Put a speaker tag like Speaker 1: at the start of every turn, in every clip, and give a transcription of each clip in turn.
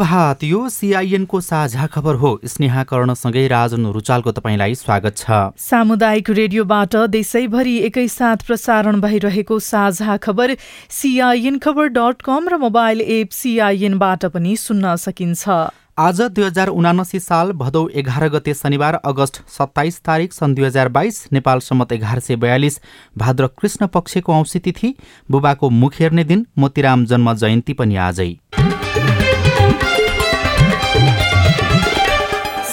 Speaker 1: प्रभात यो सिआइएनको साझा खबर हो। स्नेहा कर्णसँगै राजन रुचालको तपाईँलाई स्वागत छ।
Speaker 2: सामुदायिक रेडियोबाट देशैभरि एकैसाथ प्रसारण भइरहेको साझा खबर सिआइएन खबर डट कम र मोबाइल एप सिआइएनबाट पनि सुन्न सकिन्छ।
Speaker 1: आज दुई हजार उनासी साल भदौ एघार गते शनिबार अगस्त सत्ताइस तारिक सन् दुई हजार बाइस नेपाल सम्मत एघार सय बयालिस भाद्र कृष्ण पक्षको औँसी तिथि बुबाको मुख हेर्ने दिन मोतीराम जन्म जयन्ती पनि आजै।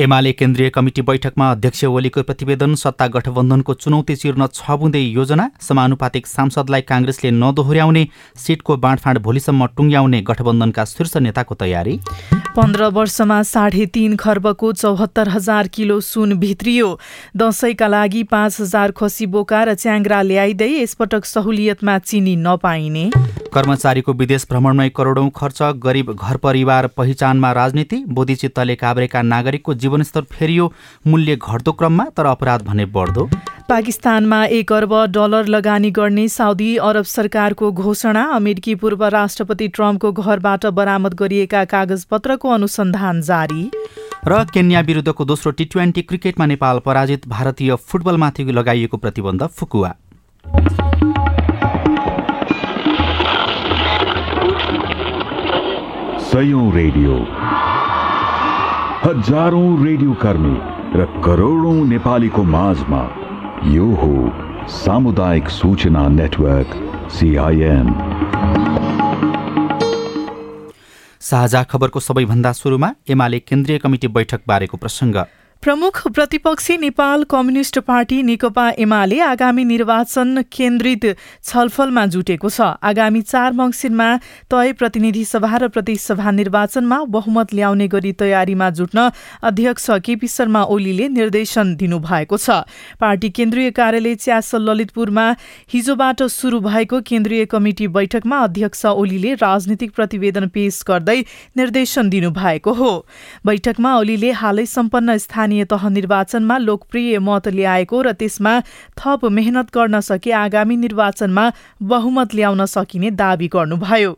Speaker 1: एमाले केन्द्रीय कमिटी बैठकमा अध्यक्ष ओलीको प्रतिवेदन सत्ता गठबन्धनको चुनौती चिर्न छ बुँदै योजना समानुपातिक सांसदलाई काङ्ग्रेसले नदोहोर्याउने सिटको बाँडफाँड भोलिसम्म टुङ्ग्याउने गठबन्धनका शीर्ष नेताको तयारी।
Speaker 2: पन्ध्र वर्षमा साढे तीन खर्बको चौहत्तर हजार किलो सुन भित्रियो। दसैँका लागि पाँच हजार खसी बोका र च्याङ्ग्रा ल्याइँदै यसपटक सहुलियतमा चिनी नपाइने।
Speaker 1: कर्मचारीको विदेश भ्रमणमै करोडौं खर्च गरिब घर परिवार पहिचानमा राजनीति बोधिचित्तले काभ्रेका नागरिकको जीवनस्तर फेरियो मूल्य घट्दो क्रममा तर अपराध भने बढ्दो।
Speaker 2: पाकिस्तानमा एक अर्ब डलर लगानी गर्ने साउदी अरब सरकारको घोषणा अमेरिकी पूर्व राष्ट्रपति ट्रम्पको घरबाट बरामद गरिएका कागजपत्रको अनुसन्धान जारी।
Speaker 1: र केन्या विरुद्धको दोस्रो टी ट्वेन्टी क्रिकेटमा नेपाल पराजित भारतीय फुटबलमाथि लगाइएको प्रतिबन्ध फुकुवा।
Speaker 3: रेडियो। हजारौं रेडियो कर्मी र करोडौं नेपालीको माझमा यो हो सामुदायिक सूचना नेटवर्क सिआइएन
Speaker 1: साझा खबरको सबैभन्दा सुरुमा एमाले केन्द्रीय कमिटी बैठक बारेको प्रसङ्ग।
Speaker 2: प्रमुख प्रतिपक्षी नेपाल कम्युनिष्ट पार्टी नेकपा एमाले आगामी निर्वाचन केन्द्रित छलफलमा जुटेको छ। आगामी चार मङ्सिरमा तय प्रतिनिधि सभा र प्रतिसभा निर्वाचनमा बहुमत ल्याउने गरी तयारीमा जुट्न अध्यक्ष केपी शर्मा ओलीले निर्देशन दिनुभएको छ। पार्टी केन्द्रीय कार्यालय च्यासल ललितपुरमा हिजोबाट शुरू भएको केन्द्रीय कमिटी बैठकमा अध्यक्ष ओलीले राजनीतिक प्रतिवेदन पेश गर्दै निर्देशन दिनुभएको हो। बैठकमा ओलीले हालै सम्पन्न स्थानीय स्थानीय तह निर्वाचनमा लोकप्रिय मत ल्याएको र त्यसमा थप मेहनत गर्न सके आगामी निर्वाचनमा बहुमत ल्याउन सकिने दावी गर्नुभयो।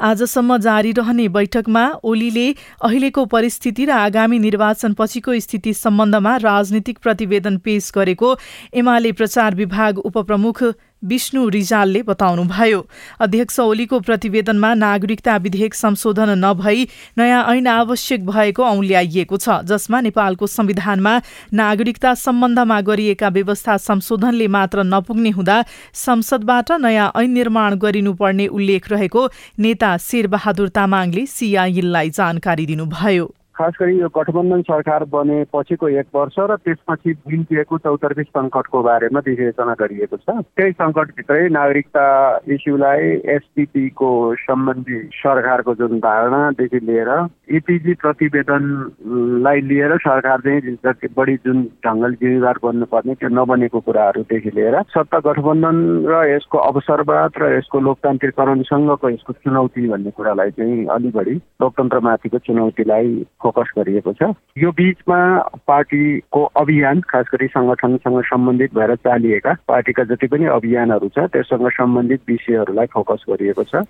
Speaker 2: आजसम्म जारी रहने बैठकमा ओलीले अहिलेको परिस्थिति र आगामी निर्वाचन पछिको स्थिति सम्बन्धमा राजनीतिक प्रतिवेदन पेश गरेको एमाले प्रचार विभाग उपप्रमुख विष्णु रिजालले बताउनुभयो। अध्यक्ष ओलीको प्रतिवेदनमा नागरिकता विधेयक संशोधन नभई नयाँ ऐन आवश्यक भएको औल्याइएको छ जसमा नेपालको संविधानमा नागरिकता सम्बन्धमा गरिएका व्यवस्था संशोधनले मात्र नपुग्ने हुँदा संसदबाट नयाँ ऐन निर्माण गरिनुपर्ने उल्लेख रहेको नेता शेरबहादुर तामाङले सिआइएललाई जानकारी दिनुभयो।
Speaker 4: खास गरी यो गठबन्धन सरकार बने पछिको एक वर्ष र त्यसपछि बिन्तिएको चौतर्फी सङ्कटको बारेमा विवेचना गरिएको छ। त्यही सङ्कटभित्रै नागरिकता इस्युलाई एसपिपीको सम्बन्धी सरकारको जुन धारणादेखि लिएर इपिजी प्रतिवेदनलाई लिएर सरकार चाहिँ जति बढी जुन ढङ्गले जिम्मेवार बन्नुपर्ने त्यो नबनेको कुराहरूदेखि लिएर सत्ता गठबन्धन र यसको अवसरवाद र यसको लोकतान्त्रिकरणसँगको यसको चुनौती भन्ने कुरालाई चाहिँ अलि बढी लोकतन्त्रमाथिको चुनौतीलाई फोकस गरिएको छ। यो बिचमा पार्टीको अभियान खास गरी सङ्गठनसँग सम्बन्धित भएर चालिएका पार्टीका जति पनि अभियानहरू छ त्यससँग सम्बन्धित विषयहरूलाई फोकस गरिएको छ।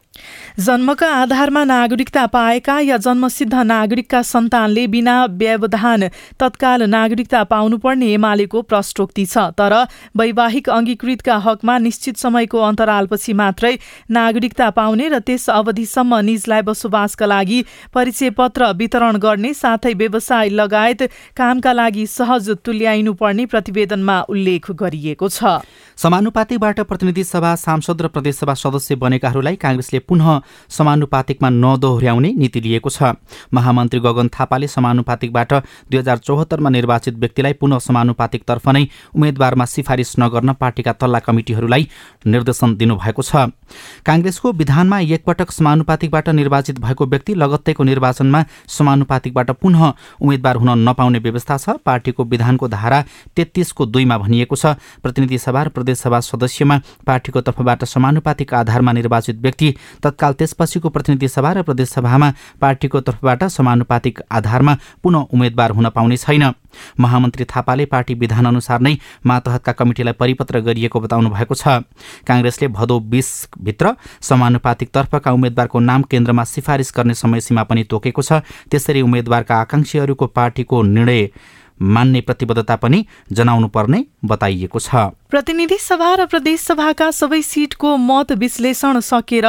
Speaker 2: जन्मका आधारमा नागरिकता पाएका या जन्मसिद्ध नागरिकका सन्तानले बिना व्यवधान तत्काल नागरिकता पाउनुपर्ने एमालेको प्रष्टोक्ति छ। तर वैवाहिक अङ्गीकृतका हकमा निश्चित समयको अन्तरालपछि मात्रै नागरिकता पाउने र त्यस अवधिसम्म निजलाई बसोबासका लागि परिचय पत्र वितरण गर्ने गर्ने साथै व्यवसाय लगायत कामका लागि सहज तुल्याइनु पर्ने प्रतिवेदनमा उल्लेख गरिएको छ।
Speaker 1: समानुपातिकबाट प्रतिनिधि सभा सांसद र प्रदेशसभा सदस्य बनेकाहरूलाई काङ्ग्रेसले पुनः समानुपातिकमा नदोहोर्याउने नीति लिएको छ। महामन्त्री गगन थापाले समानुपातिकबाट दुई हजार चौहत्तरमा निर्वाचित व्यक्तिलाई पुनः समानुपातिकतर्फ नै उम्मेद्वारमा सिफारिस नगर्न पार्टीका तल्ला कमिटिहरूलाई निर्देशन दिनुभएको छ। काङ्ग्रेसको विधानमा एकपटक समानुपातिकबाट निर्वाचित भएको व्यक्ति लगत्तैको निर्वाचनमा समानुपातिकबाट पुनः उम्मेद्वार हुन नपाउने व्यवस्था छ। पार्टीको विधानको धारा तेत्तिसको दुईमा भनिएको छ। प्रतिनिधि सभा र प्रदेशसभा सदस्यमा पार्टीको तर्फबाट समानुपातिक आधारमा निर्वाचित व्यक्ति तत्काल त्यसपछिको प्रतिनिधि सभा र प्रदेशसभामा पार्टीको तर्फबाट समानुपातिक आधारमा पुनः उम्मेद्वार हुन पाउने छैन। महामन्त्री थापाले पार्टी विधानअनुसार नै मातहतका कमिटीलाई परिपत्र गरिएको बताउनु भएको छ। काङ्ग्रेसले भदौ बिसभित्र समानुपातिक तर्फका उम्मेद्वारको नाम केन्द्रमा सिफारिस गर्ने समयसीमा पनि तोकेको छ। त्यसरी उम्मेद्वारका आकांक्षीहरूको पार्टीको निर्णय मान्ने प्रतिबद्धता पनि जनाउनु पर्ने बताइएको छ।
Speaker 2: प्रतिनिधि सभा र प्रदेश सभाका सबै सिटको मत विश्लेषण सकेर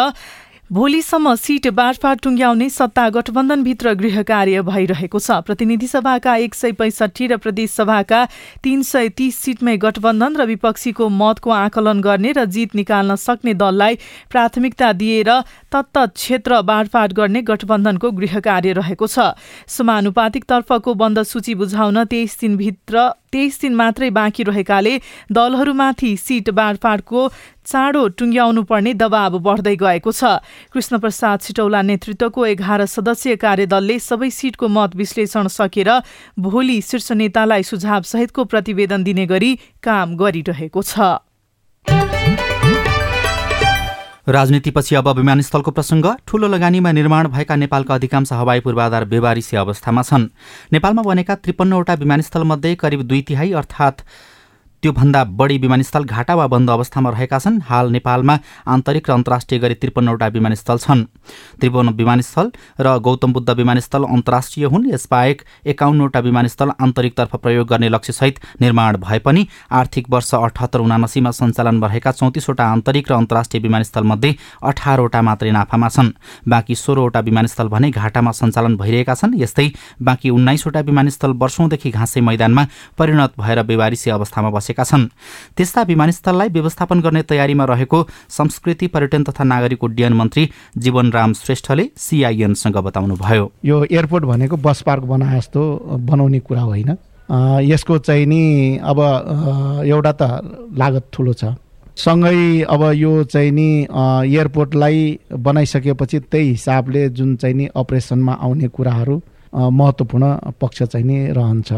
Speaker 2: भोलिसम्म सिट बाँडफाँड टुङ्ग्याउने सत्ता गठबन्धनभित्र गृह कार्य भइरहेको छ। प्रतिनिधि सभाका एक सय पैँसठी र प्रदेश सभाका तीन सय तीस सिटमै गठबन्धन र विपक्षीको मतको आकलन गर्ने र जित निकाल्न सक्ने दललाई प्राथमिकता दिएर तत्त क्षेत्र बाँडफाँड गर्ने गठबन्धनको गृह कार्य रहेको छ। समानुपातिक तर्फको बन्द सूची बुझाउन तेइस दिनभित्र तेइस दिन मात्रै बाँकी रहेकाले दलहरूमाथि सिट बाँडफाँडको चाँडो टुङ्ग्याउनु पर्ने दबाव बढ्दै गएको छ। कृष्णप्रसाद छिटौला नेतृत्वको एघार सदस्यीय कार्यदलले सबै सिटको मत विश्लेषण सकेर भोलि शीर्ष नेतालाई सुझाव सहितको प्रतिवेदन दिने गरी काम गरिरहेको छ।
Speaker 1: राजनीतिपछि अब विमानस्थलको प्रसङ्ग ठूलो लगानीमा निर्माण भएका नेपालका अधिकांश हवाई पूर्वाधार बेबारिसी अवस्थामा छन्। नेपालमा बनेका त्रिपन्नवटा विमानस्थलमध्ये करिब दुई तिहाई अर्थात् त्योभन्दा बढी विमानस्थल घाटा वा बन्द अवस्थामा रहेका छन्। हाल नेपालमा आन्तरिक र अन्तर्राष्ट्रिय गरी त्रिपन्नवटा विमानस्थल छन्। त्रिपन्न विमानस्थल र गौतम बुद्ध विमानस्थल अन्तर्राष्ट्रिय हुन्। यसबाहेक एकाउन्नवटा विमानस्थल आन्तरिकतर्फ प्रयोग गर्ने लक्ष्यसहित निर्माण भए पनि आर्थिक वर्ष अठहत्तर उनासीमा सञ्चालन रहेका चौतिसवटा आन्तरिक र अन्तर्राष्ट्रिय विमानस्थलमध्ये अठारवटा मात्रै नाफामा छन्। बाँकी सोह्रवटा विमानस्थल भने घाटामा सञ्चालन भइरहेका छन्। यस्तै बाँकी उन्नाइसवटा विमानस्थल वर्षौंदेखि घाँसे मैदानमा परिणत भएर बेवारिसी अवस्थामा बसे बसेका छन्। त्यस्ता विमानस्थललाई व्यवस्थापन गर्ने तयारीमा रहेको संस्कृति पर्यटन तथा नागरिक उड्डयन मन्त्री जीवनराम श्रेष्ठले सिआइएनसँग बताउनुभयो।
Speaker 5: यो एयरपोर्ट भनेको बस पार्क बनाए जस्तो बनाउने कुरा होइन। यसको चाहिँ नि अब एउटा त लागत ठुलो छ। सँगै अब यो चाहिँ नि एयरपोर्टलाई बनाइसकेपछि त्यही हिसाबले जुन चाहिँ नि अपरेसनमा आउने कुराहरू महत्त्वपूर्ण पक्ष चाहिँ नि रहन्छ।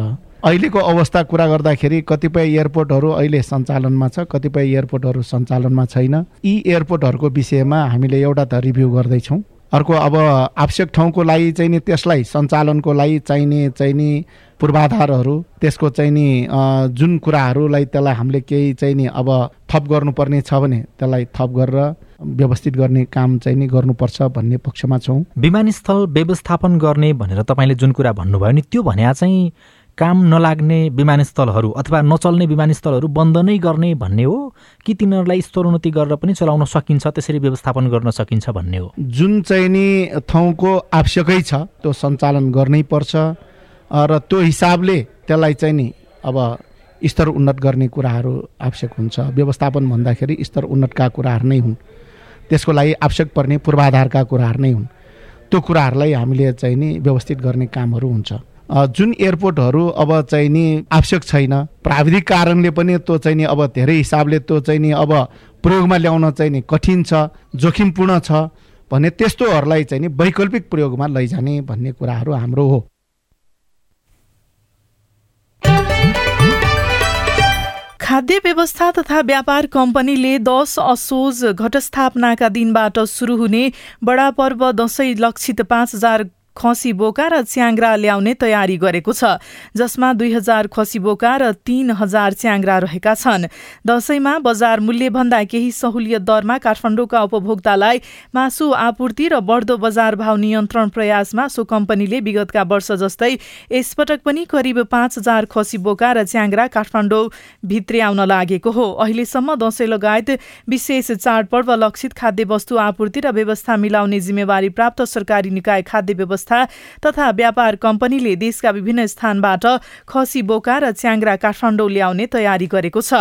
Speaker 5: अहिलेको अवस्था कुरा गर्दाखेरि कतिपय एयरपोर्टहरू अहिले सञ्चालनमा छ कतिपय एयरपोर्टहरू सञ्चालनमा छैन। यी एयरपोर्टहरूको विषयमा हामीले एउटा त रिभ्यू गर्दैछौँ। अर्को अब आवश्यक ठाउँको लागि चाहिँ नि त्यसलाई सञ्चालनको लागि चाहिने चाहिने पूर्वाधारहरू त्यसको चाहिँ नि जुन कुराहरूलाई त्यसलाई हामीले केही चाहिँ नि अब थप गर्नुपर्ने छ भने त्यसलाई थप गरेर व्यवस्थित गर्ने काम चाहिँ नि गर्नुपर्छ भन्ने पक्षमा छौँ।
Speaker 1: विमानस्थल व्यवस्थापन गर्ने भनेर तपाईँले जुन कुरा भन्नुभयो नि त्यो भने चाहिँ काम नलाग्ने विमानस्थलहरू अथवा नचल्ने विमानस्थलहरू बन्द नै गर्ने भन्ने हो? कि तिनीहरूलाई स्तरोन्नति गरेर पनि चलाउन सकिन्छ त्यसरी व्यवस्थापन गर्न सकिन्छ भन्ने हो?
Speaker 5: जुन चाहिँ नि ठाउँको आवश्यकै छ त्यो सञ्चालन गर्नै पर्छ र त्यो हिसाबले त्यसलाई चाहिँ नि अब स्तर उन्नत गर्ने कुराहरू आवश्यक हुन्छ। व्यवस्थापन भन्दाखेरि स्तर उन्नतका कुराहरू नै हुन्। त्यसको लागि आवश्यक पर्ने पूर्वाधारका कुराहरू नै हुन्। त्यो कुराहरूलाई हामीले चाहिँ नि व्यवस्थित गर्ने कामहरू हुन्छ। जुन एयरपोर्टहरू अब चाहिँ नि आवश्यक छैन प्राविधिक कारणले पनि त्यो चाहिँ नि अब धेरै हिसाबले त्यो चाहिँ नि अब प्रयोगमा ल्याउन चाहिँ नि कठिन छ जोखिमपूर्ण छ भने त्यस्तोहरूलाई चाहिँ नि वैकल्पिक प्रयोगमा लैजाने भन्ने कुराहरू हाम्रो हो।
Speaker 2: खाद्य व्यवस्था तथा व्यापार कम्पनीले दस असोज घटस्थापनाका दिनबाट सुरु हुने बडा पर्व दसैँ लक्षित पाँच हजार खसी बोका र च्याङ्ग्रा ल्याउने तयारी गरेको छ जसमा दुई हजार खसी बोका र तीन हजार च्याङ्ग्रा रहेका छन्। दसैँमा बजार मूल्यभन्दा केही सहुलियत दरमा काठमाडौँका उपभोक्तालाई मासु आपूर्ति र बढ्दो बजार भाव नियन्त्रण प्रयासमा सो कम्पनीले विगतका वर्ष जस्तै यसपटक पनि करिब पाँच हजार खसी बोका र च्याङ्ग्रा काठमाडौँ भित्रै आउन लागेको हो। अहिलेसम्म दसैँ लगायत विशेष चाडपर्व लक्षित खाद्य वस्तु आपूर्ति र व्यवस्था मिलाउने जिम्मेवारी प्राप्त सरकारी निकाय खाद्य व्यवस्था संस्था तथा व्यापार कम्पनीले देशका विभिन्न स्थानबाट खसी बोका र च्याङ्ग्रा काठमाडौँ ल्याउने तयारी गरेको छ।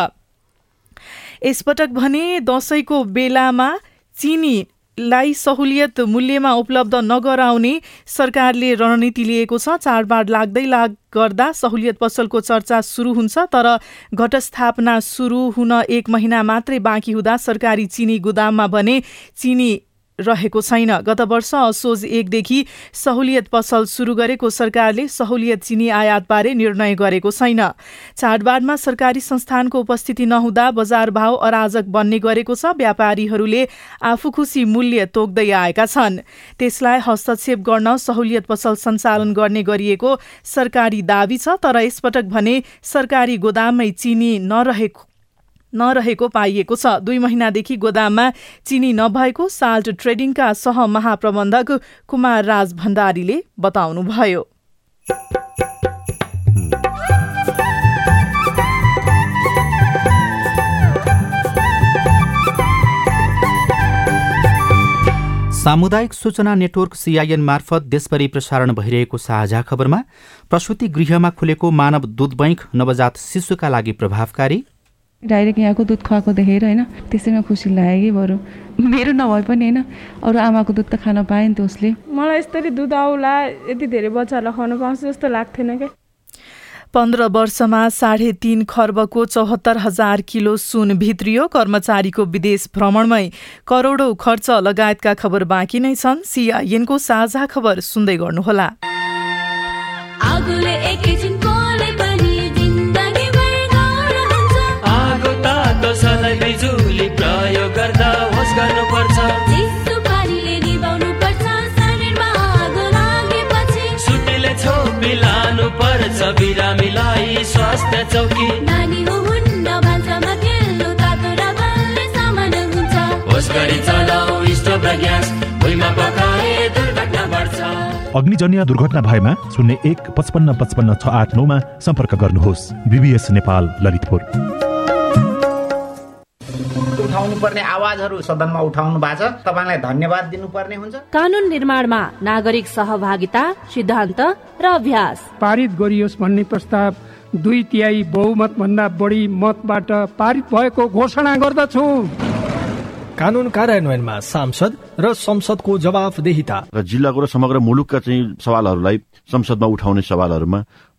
Speaker 2: यसपटक भने दसैँको बेलामा चिनी लाई सहुलियत मूल्यमा उपलब्ध नगराउने सरकारले रणनीति लिएको छ। चाडबाड लाग्दै लाग गर्दा सहुलियत पसलको चर्चा सुरु हुन्छ तर घटस्थापना सुरु हुन एक महिना मात्रै बाँकी हुँदा सरकारी चिनी गुदाममा भने चिनी रहेको छैन। गत वर्ष असोज एकदेखि सहुलियत पसल सुरु गरेको सरकारले सहुलियत चिनी आयातबारे निर्णय गरेको छैन। चाडबाडमा सरकारी संस्थानको उपस्थिति नहुँदा बजार भाव अराजक बन्ने गरेको छ। व्यापारीहरूले आफू खुसी मूल्य तोक्दै आएका छन्। त्यसलाई हस्तक्षेप गर्न सहुलियत पसल सञ्चालन गर्ने गरिएको सरकारी दावी छ तर यसपटक भने सरकारी गोदाममै चिनी नरहेको नरहेको पाइएको छ। दुई महिनादेखि गोदाममा चिनी नभएको साल्ट ट्रेडिङका सह महाप्रबन्धक कुमार राज भण्डारीले बताउनुभयो।
Speaker 1: सामुदायिक सूचना नेटवर्क सिआइएन मार्फत देशभरि प्रसारण भइरहेको साझा खबरमा प्रसुति गृहमा खुलेको मानव दुध बैङ्क नवजात शिशुका लागि प्रभावकारी
Speaker 6: डाइरेक्ट यहाँको दुध खुवाएको देखेर होइन त्यसैमा खुसी लाग्यो कि बरु। मेरो नभए पनि होइन अरू आमाको दुध त खान पाएँ नि त उसले।
Speaker 7: मलाई यसरी दुध आउला यति धेरै बच्चाहरूलाई खुवाउनु पाउँछ जस्तो लाग्थेन क्या
Speaker 2: पन्ध्र वर्षमा साढे तीन खर्बको चौहत्तर हजार किलो सुन भित्रियो कर्मचारीको विदेश भ्रमणमै। करोडौं खर्च लगायतका खबर बाँकी नै छन्। सिआइएनको साझा खबर सुन्दै गर्नुहोला।
Speaker 8: स्वास्थ्य चौकी। नानी हो हुन्न भान्सामा खेल्नु तातो र बल्ने सामान हुन्छ। होस गरी चलाऊ स्टोभ र ग्यास भुइँमा पकाए दुर्घटना बढ्छ। अग्निजन्य दुर्घटना भएमा शून्य एक पचपन्न पचपन्न छ आठ नौमा सम्पर्क गर्नुहोस्। बिबिएस नेपाल ललितपुर।
Speaker 9: उठाउनु पर्ने आवाजहरू सदनमा उठाउनु भएको छ तपाईँलाई धन्यवाद दिनुपर्ने हुन्छ।
Speaker 10: कानून निर्माणमा नागरिक सहभागिता सिद्धान्त र अभ्यास।
Speaker 11: पारित गरियोस् भन्ने प्रस्ताव दुई तिहाई बहुमत भन्दा बढी मतबाट पारित भएको घोषणा गर्दछु।
Speaker 12: कानून कार्यान्वयनमा सांसद र संसदको जवाफदेहिता।
Speaker 13: र जिल्लाको र समग्र मुलुकका चाहिँ सवालहरूलाई संसदमा उठाउने सवालहरूमा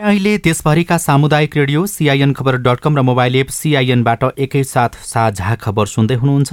Speaker 3: सिआइएन
Speaker 1: अहिले देशभरिका सामुदायिक radio CIN Khabar dot com र मोबाइल एप सिआइएनबाट एकैसाथ साझा खबर सुन्दै हुनुहुन्छ।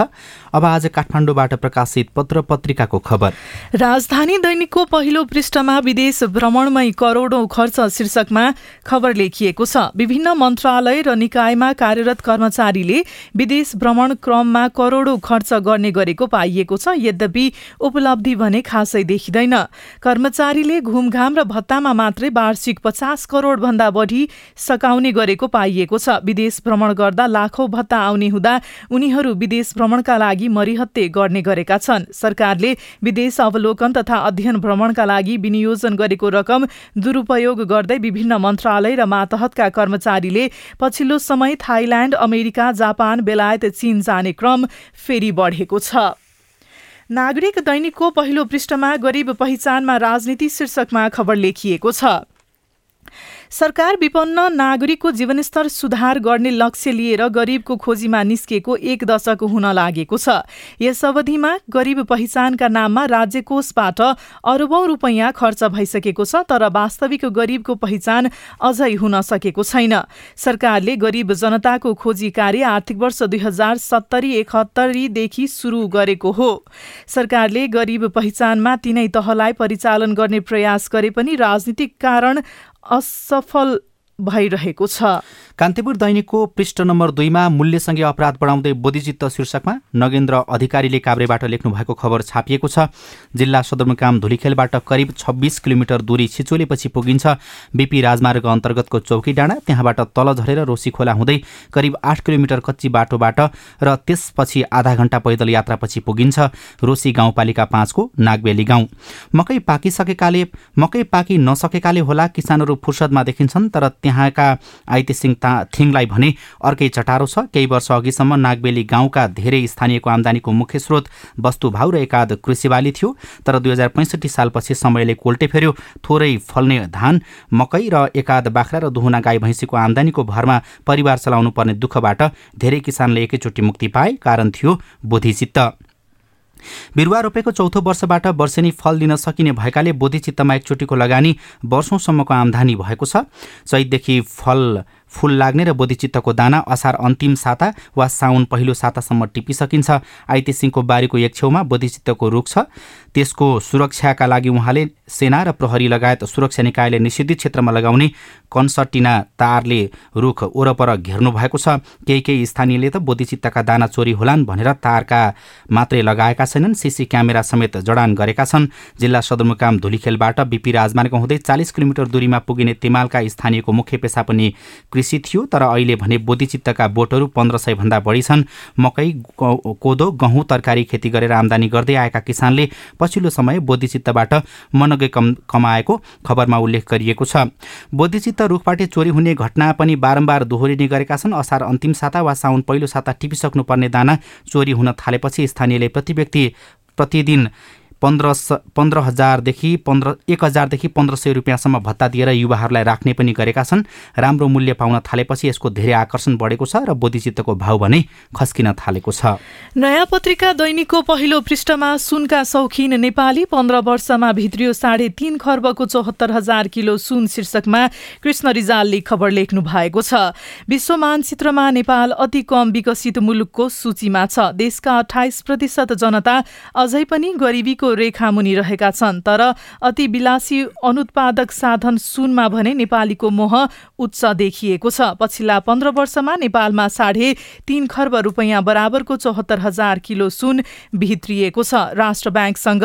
Speaker 1: अब आज काठमाडौँबाट प्रकाशित पत्र पत्रिकाको खबर।
Speaker 2: राजधानी दैनिकको पहिलो पृष्ठमा विदेश भ्रमणमै करोडौं खर्च शीर्षकमा खबर लेखिएको छ। विभिन्न मन्त्रालय र निकायमा कार्यरत कर्मचारीले विदेश भ्रमण क्रममा करोडौं खर्च गर्ने गरेको पाइएको छ। यद्यपि उपलब्धि भने खासै देखिँदैन। कर्मचारीले घुमघाम र भत्तामा मात्रै वार्षिक पचास करोड भन्दा बढी सकाउने गरेको पाइएको छ। विदेश भ्रमण गर्दा लाखौं भत्ता आउने हुँदा उनीहरू विदेश भ्रमणका लागि मरिहत्ते गर्ने गरेका छन्। सरकारले विदेश अवलोकन तथा अध्ययन भ्रमणका लागि विनियोजन गरेको रकम दुरूपयोग गर्दै विभिन्न मन्त्रालय र मातहतका कर्मचारीले पछिल्लो समय थाइल्याण्ड अमेरिका जापान बेलायत चीन जाने क्रम फेरि बढेको छ। नागरिक दैनिकको पहिलो पृष्ठमा गरिब पहिचानमा राजनीति शीर्षकमा खबर लेखिएको छ। सरकार विपन्न नागरिकको जीवनस्तर सुधार गर्ने लक्ष्य लिएर गरिबको खोजीमा निस्किएको एक दशक हुन लागेको छ। यस अवधिमा गरिब पहिचानका नाममा राज्य कोषबाट अरबौं रुपैयाँ खर्च भइसकेको छ तर वास्तविक गरिबको पहिचान अझै हुन सकेको छैन। सरकारले गरिब जनताको खोजी कार्य आर्थिक वर्ष दुई हजार सत्तरी एकहत्तरीदेखि सुरु गरेको हो। सरकारले गरिब पहिचानमा तीनै तहलाई परिचालन गर्ने प्रयास गरे पनि राजनीतिक कारण Altså, for भइरहेको छ।
Speaker 1: कान्तिपुर दैनिकको पृष्ठ नम्बर दुईमा मूल्यसँगै अपराध बढाउँदै बोधिचित्त शीर्षकमा नगेन्द्र अधिकारीले काभ्रेबाट लेख्नु भएको खबर छापिएको छ। जिल्ला सदरमुकाम धुलीखेलबाट करिब छब्बिस किलोमिटर दूरी छिचोलेपछि पुगिन्छ। बिपी राजमार्ग अन्तर्गतको चौकी डाँडा त्यहाँबाट तल झरेर रोसी खोला हुँदै करिब आठ किलोमिटर कच्ची बाटोबाट र त्यसपछि आधा घण्टा पैदल यात्रापछि पुगिन्छ। रोसी गाउँपालिका पाँचको नागबेली गाउँ। मकै पाकिसकेकाले मकै पाकि नसकेकाले होला किसानहरू फुर्सदमा देखिन्छन् तर त्यहाँका आइते सिंह थिङलाई भने अर्कै चटारो छ। केही वर्ष अघिसम्म नागबेली गाउँका धेरै स्थानीयको आमदानीको मुख्य स्रोत वस्तुभाउ र एकाध कृषिबाली थियो। तर दुई हजार पैँसठी सालपछि समयले कोल्टे फेर्यो। थोरै फल्ने धान मकै र एकाध बाख्रा र दुहुना गाई भैँसीको आमदानीको भरमा परिवार चलाउनु पर्ने दुःखबाट धेरै किसानले एकैचोटि मुक्ति पाए। कारण थियो बोधिचित्त बिरुवा रोपेको चौथो वर्षबाट वर्षेनी फल दिन सकिने भएकाले बोधिचित्तमा एकचोटिको लगानी वर्षौंसम्मको आमदानी भएको छ। चैतदेखि फल फूल लाग्ने र बोधिचित्तको दाना असार अन्तिम साता वा साउन पहिलो सातासम्म टिपिसकिन्छ। आइते सिंहको बारीको एक छेउमा बोधिचित्तको रुख छ। त्यसको सुरक्षाका लागि उहाँले सेना र प्रहरी लगायत सुरक्षा निकायले निषेधित क्षेत्रमा लगाउने कन्सटिना तारले रुख वरपर घेर्नु भएको छ। केही केही स्थानीयले त बोधिचित्तका दाना चोरी होलान् भनेर तारका मात्रै लगाएका छैनन्। सिसी क्यामेरा समेत जडान गरेका छन्। जिल्ला सदरमुकाम धुलीखेलबाट बिपी राजमार्ग हुँदै चालिस किलोमिटर दूरीमा पुगिने तेमालका स्थानीयको मुख्य पेसा पनि कृषि थियो तर अहिले भने बोधिचित्तका बोटहरू पन्ध्र सय भन्दा बढी छन्। मकै कोदो गहुँ तरकारी खेती गरेर आमदानी गर्दै आएका किसानले पछिल्लो समय बोधिचित्तबाट मनगै कम कमाएको खबरमा उल्लेख गरिएको छ। बोधिचित्त रुखबाट चोरी हुने घटना पनि बारम्बार दोहोरिने गरेका छन्। असार अन्तिम साता वा साउन पहिलो साता टिपिसक्नुपर्ने दाना चोरी हुन थालेपछि स्थानीयले प्रति व्यक्ति प्रतिदिन पन्ध्र स पन्ध्र हजारदेखि पन्ध्र एक हजारदेखि पन्ध्र सय रुपियाँसम्म भत्ता दिएर युवाहरूलाई राख्ने पनि गरेका छन्। राम्रो मूल्य पाउन थालेपछि यसको धेरै आकर्षण बढेको छ र बोधिचित्तको भाउ भने खस्किन थालेको छ।
Speaker 2: नयाँ पत्रिका दैनिकको पहिलो पृष्ठमा सुनका शौखिन नेपाली पन्ध्र वर्षमा भित्रियो साढे तीन खर्बको चौहत्तर हजार किलो सुन शीर्षकमा कृष्ण रिजालले खबर लेख्नु भएको छ। विश्व मानचित्रमा नेपाल अति कम विकसित मुलुकको सूचीमा छ। देशका अठाइस प्रतिशत जनता अझै पनि गरिबीको रेखा रेखामुनि रहेका छन् तर अति विलासी अनुत्पादक साधन सुनमा भने नेपालीको मोह उच्च देखिएको छ। पछिल्ला पन्ध्र वर्षमा नेपालमा साढे तीन खर्ब रुपियाँ बराबरको चौहत्तर हजार किलो सुन भित्रिएको छ। राष्ट्र ब्याङ्कसँग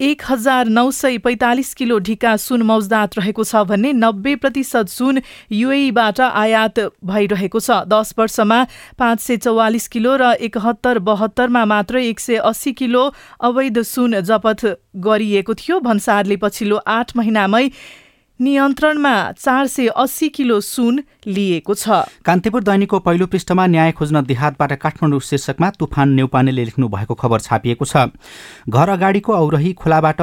Speaker 2: एक हजार नौ सय पैँतालिस किलो ढिका सुन मौजदात रहेको छ भने नब्बे प्रतिशत सुन युएबाट आयात भइरहेको छ। दस वर्षमा पाँच सय चौवालिस किलो र एकहत्तर बहत्तरमा मात्र एक सय अस्सी किलो अवैध सुन जपत गरिएको थियो। भन्सारले पछिल्लो आठ महिनामै नियन्त्रणमा चार सय अस्सी किलो सुन लिएको छ।
Speaker 1: कान्तिपुर दैनिकको पहिलो पृष्ठमा न्याय खोज्न देहातबाट काठमाडौँ शीर्षकमा तुफान नेउपानेले लेख्नु भएको खबर छापिएको छ। घर अगाडिको औरही खोलाबाट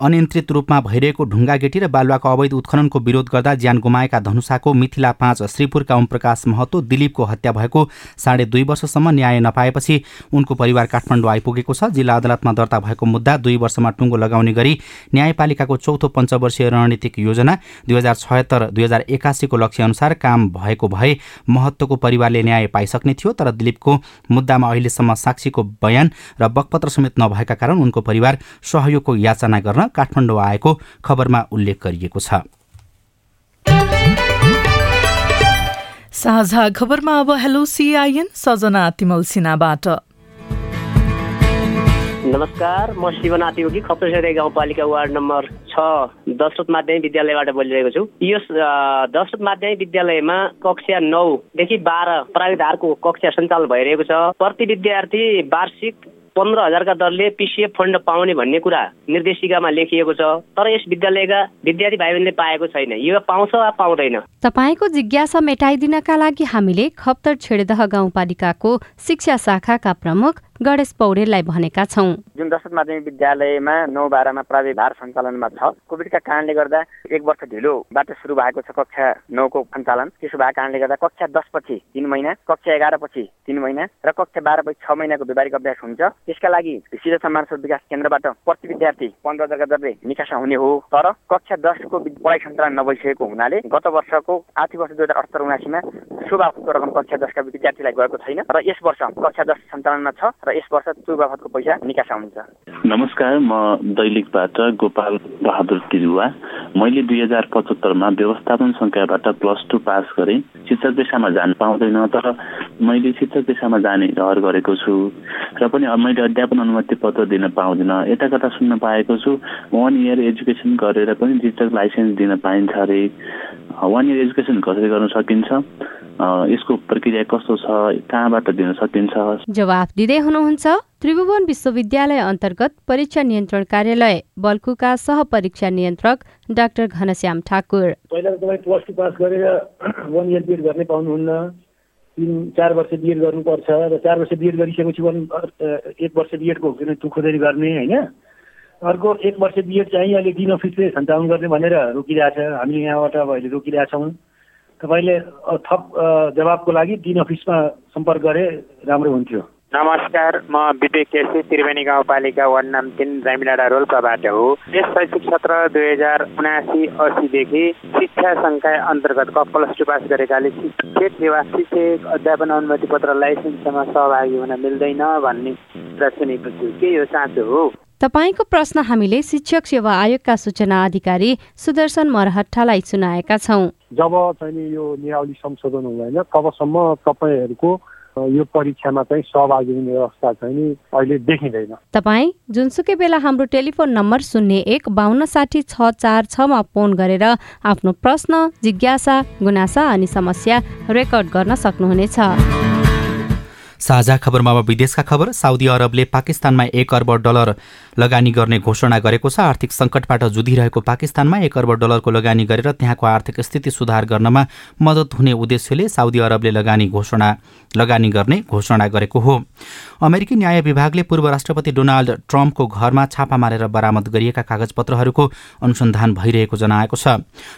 Speaker 1: अनियन्त्रित रूपमा भइरहेको ढुङ्गा गेटी र बालुवाको अवैध उत्खननको विरोध गर्दा ज्यान गुमाएका धनुषाको मिथिला पाँच श्रीपुरका ओमप्रकाश महतो दिलीपको हत्या भएको साढे दुई वर्षसम्म न्याय नपाएपछि उनको परिवार काठमाडौँ आइपुगेको छ। जिल्ला अदालतमा दर्ता भएको मुद्दा दुई वर्षमा टुङ्गो लगाउने गरी न्यायपालिकाको चौथो पञ्चवर्षीय रणनीतिक योजना दुई हजार छयत्तर दुई हजार एकासीको लक्ष्यअनुसार काम भएको भए महत्वको परिवारले न्याय पाइसक्ने थियो तर दिलीपको मुद्दामा अहिलेसम्म साक्षीको बयान र बकपत्र समेत नभएका कारण उनको परिवार सहयोगको याचना गर्न काठमाडौँ आएको खबरमा उल्लेख गरिएको छ।
Speaker 2: साझा खबरमा अब हेलो सिआइएन सजना तिमल सिन्हाबाट।
Speaker 14: नमस्कार म शिवन आतियोगी खप्तसेरे गाउँपालिका वार्ड नम्बर छ दशरथ माध्यमिक विद्यालयबाट बोलिरहेको छु। यो दशरथ माध्यमिक विद्यालयमा कक्षा नौदेखि बाह्र प्राविधारको कक्षा सञ्चालन भइरहेको छ। प्रति विद्यार्थी वार्षिक पन्ध्र हजारका दरले पिसिएफ फन्ड पाउने भन्ने कुरा निर्देशिकामा लेखिएको छ तर यस विद्यालयका विद्यार्थी भाइ बहिनीले पाएको छैन। यो पाउँछ वा पाउँदैन?
Speaker 15: तपाईँको जिज्ञासा मेटाइदिनका लागि हामीले खप्तर छेडेदह गाउँपालिकाको शिक्षा शाखाका प्रमुख गणेश पौडेललाई भनेका छौँ।
Speaker 16: जुन दशरथ माध्यमिक विद्यालयमा नौ बाह्रमा प्राविधार सञ्चालनमा छ कोभिडका कारणले गर्दा एक वर्ष ढिलोबाट सुरु भएको छ कक्षा नौको सञ्चालन। त्यसो भएको कारणले गर्दा कक्षा दसपछि तिन महिना कक्षा एघारपछि तिन महिना र कक्षा बाह्रपछि छ महिनाको व्यावहारिक अभ्यास हुन्छ। त्यसका लागि शिक्षा स्रोत विकास केन्द्रबाट प्रति विद्यार्थी पन्ध्र हजारका दरले निकासा हुने हो। तर कक्षा दसको पढाइ सञ्चालन नभइसकेको हुनाले गत वर्षको आर्थिक वर्ष दुई हजार अठहत्तर उनासीमा शुभ रकम कक्षा दसका विद्यार्थीलाई गएको छैन र यस वर्ष कक्षा दस सञ्चालनमा छ र र यस वर्ष त्यो बापतको पैसा निकासा हुन्छ।
Speaker 17: नमस्कार म दैलेखबाट गोपाल बहादुर तिरुवा। मैले दुई हजार पचहत्तरमा व्यवस्थापन सङ्ख्याबाट प्लस टू पास गरेँ। शिक्षक पेसामा जान पाउँदैन तर मैले शिक्षक पेसामा जाने रहर गरेको छु। र पनि मैले अध्यापन अनुमति पत्र दिन पाउँदिनँ। यता कता सुन्न पाएको छु। वान इयर एजुकेसन गरेर पनि शिक्षक लाइसेन्स दिन पाइन्छ अरे। वान इयर एजुकेसन कसरी गर्न सकिन्छ? यसको प्रक्रिया कस्तो छ? कहाँबाट दिन सकिन्छ?
Speaker 15: जवाफ दिँदै हुनुहुन्छ? त्रिभुवन विश्वविद्यालय अन्तर्गत परीक्षा नियन्त्रण कार्यालय बल्कुका सह परीक्षा नियन्त्रक डाक्टर घनश्याम ठाकुर।
Speaker 18: पहिला तपाईँ प्लस टू पास गरेर वान इयर बिएड गर्नै पाउनुहुन्न। तिन चार वर्ष बिएड गर्नुपर्छ र चार वर्ष बिएड गरिसकेपछि वान एक वर्ष बिएडको तु खोजेर गर्ने होइन? अर्को एक वर्ष बिएड चाहिँ अहिले डिन अफिसले सञ्चालन गर्ने भनेर रोकिरहेछ। हामीले यहाँबाट अब अहिले रोकिरहेछौँ। तपाईँले थप जवाबको लागि डिन अफिसमा सम्पर्क गरे राम्रो हुन्थ्यो।
Speaker 19: नमस्कार म विवेक केसी त्रिवेणी गाउँपालिका वार्ड नम्बर तिन रामिडाँडा रोल्पाबाट हो। यस शैक्षिक सत्र दुई हजार उनासी असीदेखि शिक्षा सङ्घका अन्तर्गत क प्लस टू पास गरेकाले शिक्षक वा शिक्षक अध्यापन अनुमति पत्र लाइसेन्समा सहभागी हुन मिल्दैन भन्ने कुरा सुनेको छु के यो साँचो हो?
Speaker 15: तपाईँको प्रश्न हामीले शिक्षक सेवा आयोगका सूचना अधिकारी सुदर्शन मरहट्टालाई सुनाएका छौँ।
Speaker 20: जब चाहिँ यो नियावली संशोधन हुँदैन तबसम्म तपाईँहरूको यो परीक्षामा चाहिँ सहभागी हुने व्यवस्था चाहिँ नि अहिले देखिँदैन।
Speaker 15: तपाईँ जुनसुकै बेला हाम्रो टेलिफोन नम्बर शून्य एक बाहन्न साठी छ चार छमा फोन गरेर आफ्नो प्रश्न जिज्ञासा गुनासा अनि समस्या रेकर्ड गर्न सक्नुहुनेछ।
Speaker 1: साझा खबरमा अब विदेशका खबर। साउदी अरबले पाकिस्तानमा एक अर्ब डलर लगानी गर्ने घोषणा गरेको छ। आर्थिक सङ्कटबाट जुधिरहेको पाकिस्तानमा एक अर्ब डलरको लगानी गरेर त्यहाँको आर्थिक स्थिति सुधार गर्नमा मद्दत हुने उद्देश्यले साउदी अरबले लगानी घोषणा लगानी गर्ने घोषणा गरेको हो। अमेरिकी न्याय विभागले पूर्व राष्ट्रपति डोनाल्ड ट्रम्पको घरमा छापा मारेर बरामद गरिएका कागजपत्रहरूको अनुसन्धान भइरहेको जनाएको छ।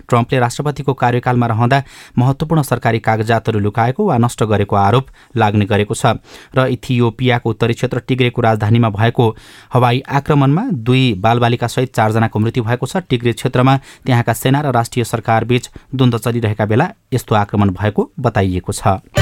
Speaker 1: ट्रम्पले राष्ट्रपतिको कार्यकालमा रहँदा महत्वपूर्ण सरकारी कागजातहरू लुकाएको वा नष्ट गरेको आरोप लाग्ने गरेको छ। र इथियोपियाको उत्तरी क्षेत्र टिग्रेको राजधानीमा भएको हवाई आक्रमणमा दुई बालबालिकासहित चारजनाको मृत्यु भएको छ। टिग्रे क्षेत्रमा त्यहाँका सेना र राष्ट्रिय सरकारबीच द्वन्द्व चलिरहेका बेला यस्तो आक्रमण भएको बताइएको छ।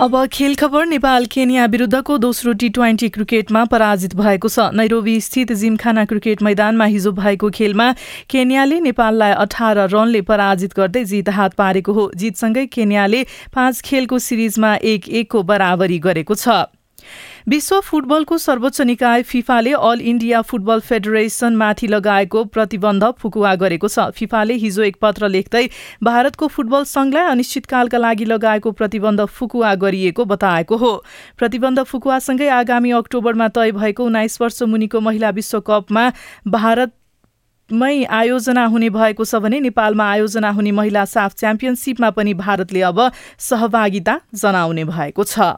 Speaker 2: अब खेल खबर नेपाल केनिया विरुद्धको दोस्रो टी ट्वेन्टी क्रिकेटमा पराजित भएको छ। नैरोबी स्थित जिमखाना क्रिकेट मैदानमा हिजो भएको खेलमा केनियाले नेपाललाई अठार रनले पराजित गर्दै जित हात पारेको हो। जितसँगै केनियाले पाँच खेलको सिरिजमा एक एकको बराबरी गरेको छ। विश्व फुटबलको सर्वोच्च निकाय फिफाले अल इन्डिया फुटबल फेडरेसनमाथि लगाएको प्रतिबन्ध फुकुवा गरेको छ। फिफाले हिजो एक पत्र लेख्दै भारतको फुटबल संघलाई अनिश्चितकालका लागि लगाएको प्रतिबन्ध फुकुवा गरिएको बताएको हो। प्रतिबन्ध फुकुवासँगै आगामी अक्टोबरमा तय भएको उन्नाइस वर्ष मुनिको महिला विश्वकपमा भारत मै आयोजना हुने भएको छ भने नेपालमा आयोजना हुने महिला साफ च्याम्पियनसिपमा पनि भारतले अब सहभागिता जनाउने भएको छ।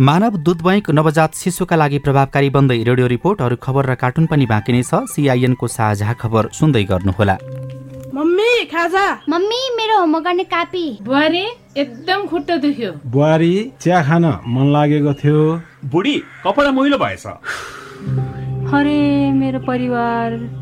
Speaker 1: मानव दुध बैंक नवजात शिशुका लागि प्रभावकारी बन्दै रेडियो रिपोर्ट अरू खबर र कार्टुन पनि बाँकी नै छ। सिआइएनको साझा खबर सुन्दै गर्नुहोला।
Speaker 21: मम्मी खाजा।
Speaker 22: मम्मी मेरो होमवर्क गर्ने कापी।
Speaker 21: बुहारी एकदम खुट्टा दुख्यो।
Speaker 23: बुहारी चिया खान मन लागेको थियो।
Speaker 24: बुढी कपडा मैलो भएछ।
Speaker 22: अरे मेरो परिवार।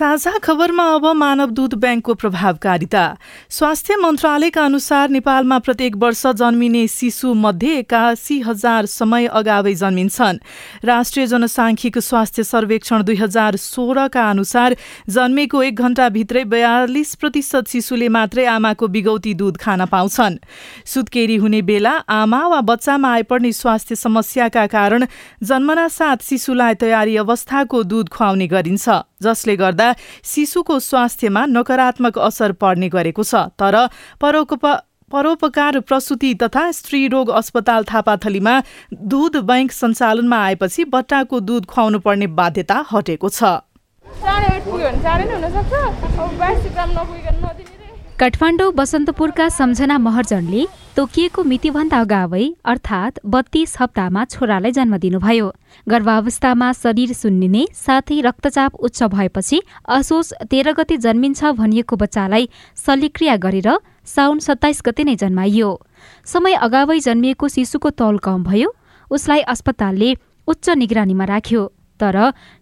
Speaker 2: साझा खबरमा अब मानव दूध ब्याङ्कको प्रभावकारिता। स्वास्थ्य मन्त्रालयका अनुसार नेपालमा प्रत्येक वर्ष जन्मिने शिशु मध्ये एकासी हजार समय अगावै जन्मिन्छन्। राष्ट्रिय जनसाङ्ख्यिक स्वास्थ्य सर्वेक्षण दुई हजार सोह्रका अनुसार जन्मेको एक घण्टाभित्रै बयालिस प्रतिशत शिशुले मात्रै आमाको बिगौती दूध खान पाउँछन्। सुत्केरी हुने बेला आमा वा बच्चामा आइपर्ने स्वास्थ्य समस्याका कारण जन्मना साथ शिशुलाई तयारी अवस्थाको दूध खुवाउने गरिन्छ जसले गर्दा शिशुको स्वास्थ्यमा नकारात्मक असर पर्ने गरेको छ। तर परोप परोपकार प्रसुति तथा स्त्री रोग अस्पताल थापाथलीमा दूध बैंक सञ्चालनमा आएपछि बट्टाको दूध खुवाउनु पर्ने बाध्यता हटेको छ।
Speaker 15: काठमाडौँ बसन्तपुरका सम्झना महर्जनले तोकिएको मितिभन्दा अगावै अर्थात् बत्तीस हप्तामा छोरालाई जन्म दिनुभयो। गर्भावस्थामा शरीर सुन्निने साथै रक्तचाप उच्च भएपछि असोज तेह्र गते जन्मिन्छ भनिएको बच्चालाई शल्यक्रिया गरेर साउन सत्ताइस गते नै जन्माइयो। समय अगावै जन्मिएको शिशुको तौल कम भयो उसलाई अस्पतालले उच्च निगरानीमा राख्यो। तर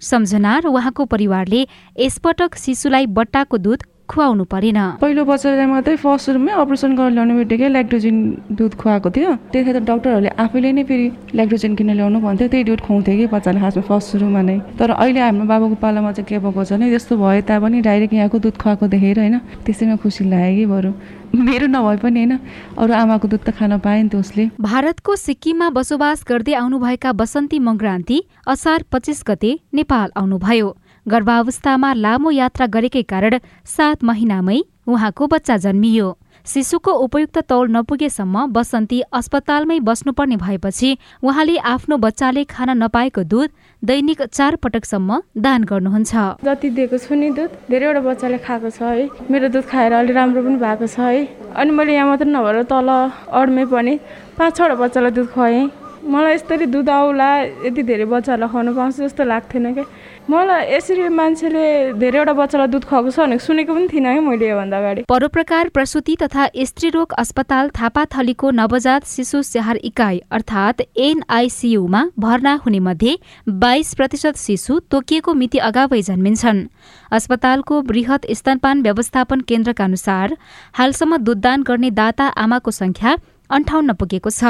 Speaker 15: सम्झना र उहाँको परिवारले यसपटक शिशुलाई बट्टाको दुध खुवाउनु परेन।
Speaker 25: पहिलो बच्चालाई मात्रै फर्स्ट रुममै अपरेसन गरेर ल्याउने बित्तिकै ल्याक्टोजिन दुध खुवाएको थियो। त्यतिखेर त डक्टरहरूले आफैले नै फेरि ल्याक्टोजिन किन ल्याउनु भन्थ्यो। त्यही दुध खुवाउँथ्यो कि बच्चालाई खासमा फर्स्ट सुरुमा नै। तर अहिले हाम्रो बाबाको पालामा चाहिँ के भएको छ भने त्यस्तो भए तापनि डाइरेक्ट यहाँको दुध खुवाएको देखेर होइन त्यसैमा खुसी लाग्यो कि बरु। मेरो नभए पनि होइन अरू आमाको दुध त खान पाएँ नि त उसले।
Speaker 15: भारतको सिक्किममा बसोबास गर्दै आउनुभएका बसन्ती मङ्क्रान्ति असार पच्चिस गते नेपाल आउनुभयो। गर्भावस्थामा लामो यात्रा गरेकै कारण सात महिनामै उहाँको बच्चा जन्मियो। शिशुको उपयुक्त तौल नपुगेसम्म बसन्ती अस्पतालमै बस्नुपर्ने भएपछि उहाँले आफ्नो बच्चाले खान नपाएको दुध दैनिक चार पटकसम्म दान गर्नुहुन्छ।
Speaker 25: जति दिएको छु नि दुध धेरैवटा बच्चाले खाएको छ है। मेरो दुध खाएर अलि राम्रो पनि भएको छ है। अनि मैले यहाँ मात्र नभएर तल अडमै पनि पाँच छवटा बच्चालाई दुध खुवाएँ। मलाई यसरी दुध आउला यति धेरै बच्चाहरूलाई खुवाउनु पाउँछु जस्तो लाग्थेन क्या मलाई यसरी मान्छेले धेरैवटा बच्चालाई दुध खुवाएको छ भनेको सुनेको पनि थिइनँ है मैले योभन्दा अगाडि।
Speaker 15: परोप्रकार प्रसुति तथा स्त्रीरोग अस्पताल थापाथलीको नवजात शिशु स्याहार इकाइ अर्थात् एनआइसियुमा भर्ना हुने मध्ये बाइस प्रतिशत शिशु तोकिएको मिति अगावै जन्मिन्छन्। अस्पतालको वृहत स्तनपान व्यवस्थापन केन्द्रका अनुसार हालसम्म दुधदान गर्ने दाता आमाको संख्या अन्ठाउन्न पुगेको छ।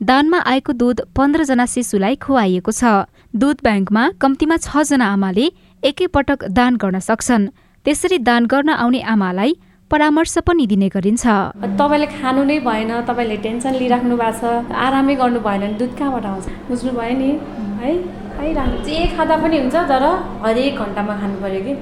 Speaker 15: दानमा आएको दुध पन्ध्रजना शिशुलाई खुवाइएको छ। दुध ब्याङ्कमा कम्तीमा छजना आमाले एकैपटक दान गर्न सक्छन्। त्यसरी दान गर्न आउने आमालाई परामर्श पनि दिने गरिन्छ।
Speaker 26: तपाईँले खानु नै भएन तपाईँले टेन्सन लिइराख्नु भएको छ आरामै गर्नु भएन भने दुध कहाँबाट आउँछ? बुझ्नु भयो नि है खाइरहनु जे खाँदा पनि हुन्छ तर हरेक घन्टामा खानु पर्यो कि।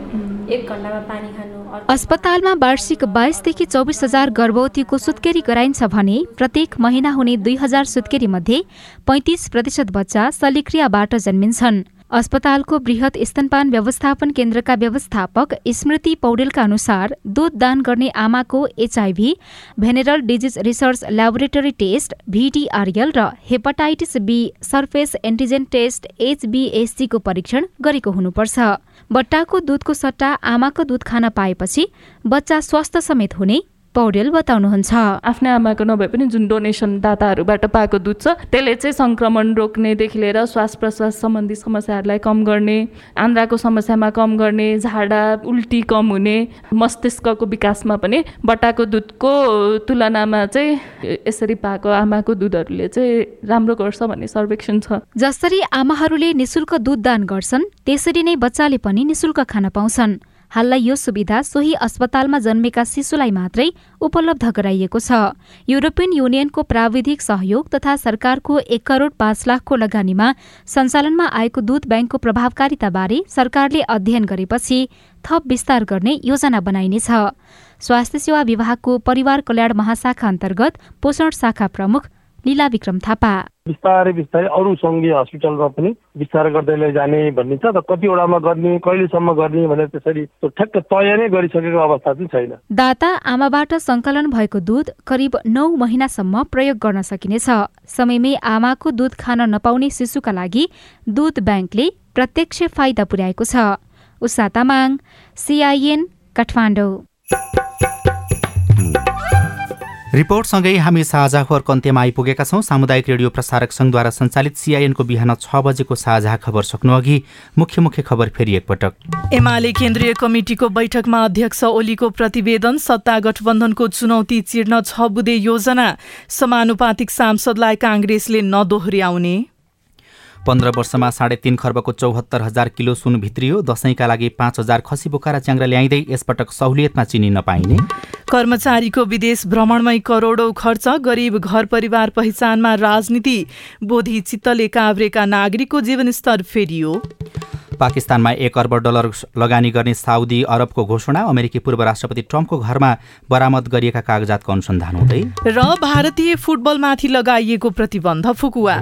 Speaker 26: एक घन्टामा पानी खानु
Speaker 15: अस्पतालमा वार्षिक बाइसदेखि चौबिस हजार गर्भवतीको सुत्केरी गराइन्छ भने प्रत्येक महिना हुने दुई हजार सुत्केरी मध्ये पैँतिस प्रतिशत बच्चा शल्यक्रियाबाट जन्मिन्छन्। अस्पतालको वृहत स्तनपान व्यवस्थापन केन्द्रका व्यवस्थापक स्मृति पौडेलका अनुसार दुध दान गर्ने आमाको HIV venereal disease research laboratory test VDRL र hepatitis B surface antigen test एचबिएससीको परीक्षण गरेको हुनुपर्छ। बट्टाको दुधको सट्टा आमाको दुध खान पाएपछि बच्चा स्वस्थ समेत हुने पौडेल बताउनुहुन्छ।
Speaker 25: आफ्नै आमाको नभए पनि जुन डोनेसन दाताहरूबाट पाएको दुध छ त्यसले चाहिँ सङ्क्रमण रोक्नेदेखि लिएर श्वास प्रश्वास सम्बन्धी समस्याहरूलाई कम गर्ने आन्द्राको समस्यामा कम गर्ने झाडा उल्टी कम हुने मस्तिष्कको विकासमा पनि बट्टाको दुधको तुलनामा चाहिँ यसरी पाएको आमाको दुधहरूले चाहिँ राम्रो गर्छ भन्ने सर्वेक्षण छ।
Speaker 15: जसरी आमाहरूले निशुल्क दुध दान गर्छन् त्यसरी नै बच्चाले पनि निशुल्क खान पाउँछन्। हाललाई यो सुविधा सोही अस्पतालमा जन्मेका शिशुलाई मात्रै उपलब्ध गराइएको छ। युरोपियन युनियनको प्राविधिक सहयोग तथा सरकारको एक करोड पाँच लाखको लगानीमा सञ्चालनमा आएको दूध ब्याङ्कको प्रभावकारिताबारे सरकारले अध्ययन गरेपछि थप विस्तार गर्ने योजना बनाइनेछ। स्वास्थ्य सेवा विभागको परिवार कल्याण महाशाखा अन्तर्गत पोषण शाखा प्रमुख लीला विक्रम थापा।
Speaker 20: बिस्तारै बिस्तारै अरू सङ्घीय हस्पिटलमा पनि विस्तार गर्दै लैजाने भन्ने छ त कतिवटामा गर्ने कहिलेसम्म गर्ने भनेर त्यसरी ठ्याक्क तय नै गरिसकेको अवस्था चाहिँ छैन।
Speaker 15: दाता आमाबाट सङ्कलन भएको दुध करिब नौ महिनासम्म प्रयोग गर्न सकिनेछ। समयमै आमाको दुध खान नपाउने शिशुका लागि दुध ब्याङ्कले प्रत्यक्ष फाइदा पुर्याएको छ। उषा तामाङ सिआइएन काठमाडौँ।
Speaker 1: रिपोर्टसँगै हामी साझा खबरको अन्त्यमा आइपुगेका छौँ। सामुदायिक रेडियो प्रसारक सङ्घद्वारा सञ्चालित सिआइएनको बिहान छ बजेको साझा खबर सक्नुअघि मुख्य मुख्य खबर फेरि एकपटक।
Speaker 2: एमाले केन्द्रीय कमिटिको बैठकमा अध्यक्ष ओलीको प्रतिवेदन सत्ता गठबन्धनको चुनौती चिर्न छ बुधे योजना। समानुपातिक सांसदलाई काङ्ग्रेसले नदोहोर्याउने
Speaker 1: पन्ध्र वर्षमा साढे तीन खर्बको चौहत्तर हजार किलो सुन भित्रियो। दसैँका लागि पाँच हजार खसी बोकाएर च्याङ्ग्रा ल्याइँदै यसपटक सहुलियतमा चिनी नपाइने।
Speaker 2: कर्मचारीको विदेश भ्रमणमै करोडौँ खर्च गरिब घर परिवार पहिचानमा राजनीति बोधी चित्तले काभ्रेका नागरिकको जीवनस्तर फेरियो।
Speaker 1: पाकिस्तानमा एक अर्ब डलर लगानी गर्ने साउदी अरबको घोषणा अमेरिकी पूर्व राष्ट्रपति ट्रम्पको घरमा बरामद गरिएका कागजातको अनुसन्धान हुँदै।
Speaker 2: र भारतीय फुटबलमाथि लगाइएको प्रतिबन्ध फुकुवा।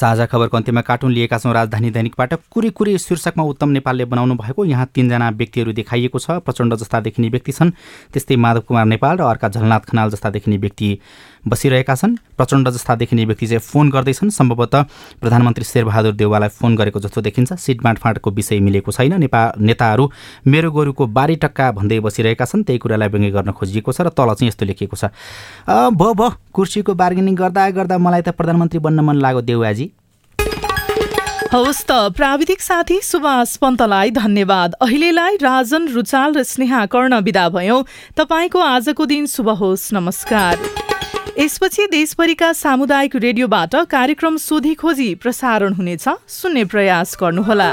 Speaker 1: साझा खबरको अन्त्यमा कार्टुन लिएका छौँ राजधानी दैनिकबाट। कुरी कुरी शीर्षकमा उत्तम नेपालले बनाउनु भएको यहाँ तिनजना व्यक्तिहरू देखाइएको छ। प्रचण्ड जस्ता देखिने व्यक्ति छन्। त्यस्तै माधव कुमार नेपाल र अर्का झलनाथ खनाल जस्ता देखिने व्यक्ति बसिरहेका छन्। प्रचण्ड जस्ता देखिने व्यक्ति चाहिँ फोन गर्दैछन्। सम्भवतः प्रधानमन्त्री शेरबहादुर देउवालाई फोन गरेको जस्तो देखिन्छ। सिट बाँडफाँडको विषय मिलेको छैन। नेपाल नेताहरू मेरो गोरुको बारी टक्का भन्दै बसिरहेका छन्। त्यही कुरालाई व्यङ्ग्य गर्न खोजिएको छ र तल चाहिँ यस्तो लेखिएको छ। भ भ कुर्सीको बार्गेनिङ गर्दा गर्दा मलाई त प्रधानमन्त्री बन्न मन लाग्यो देउवाजी
Speaker 2: हवस् त प्राविधिक साथी सुभाष पन्तलाई धन्यवाद। अहिलेलाई राजन रुचाल र स्नेहा कर्ण विदा भयौँ। तपाईँको आजको दिन शुभ होस्। नमस्कार। यसपछि देशभरिका सामुदायिक रेडियोबाट कार्यक्रम सोधी खोजी प्रसारण हुनेछ। सुन्ने प्रयास गर्नुहोला।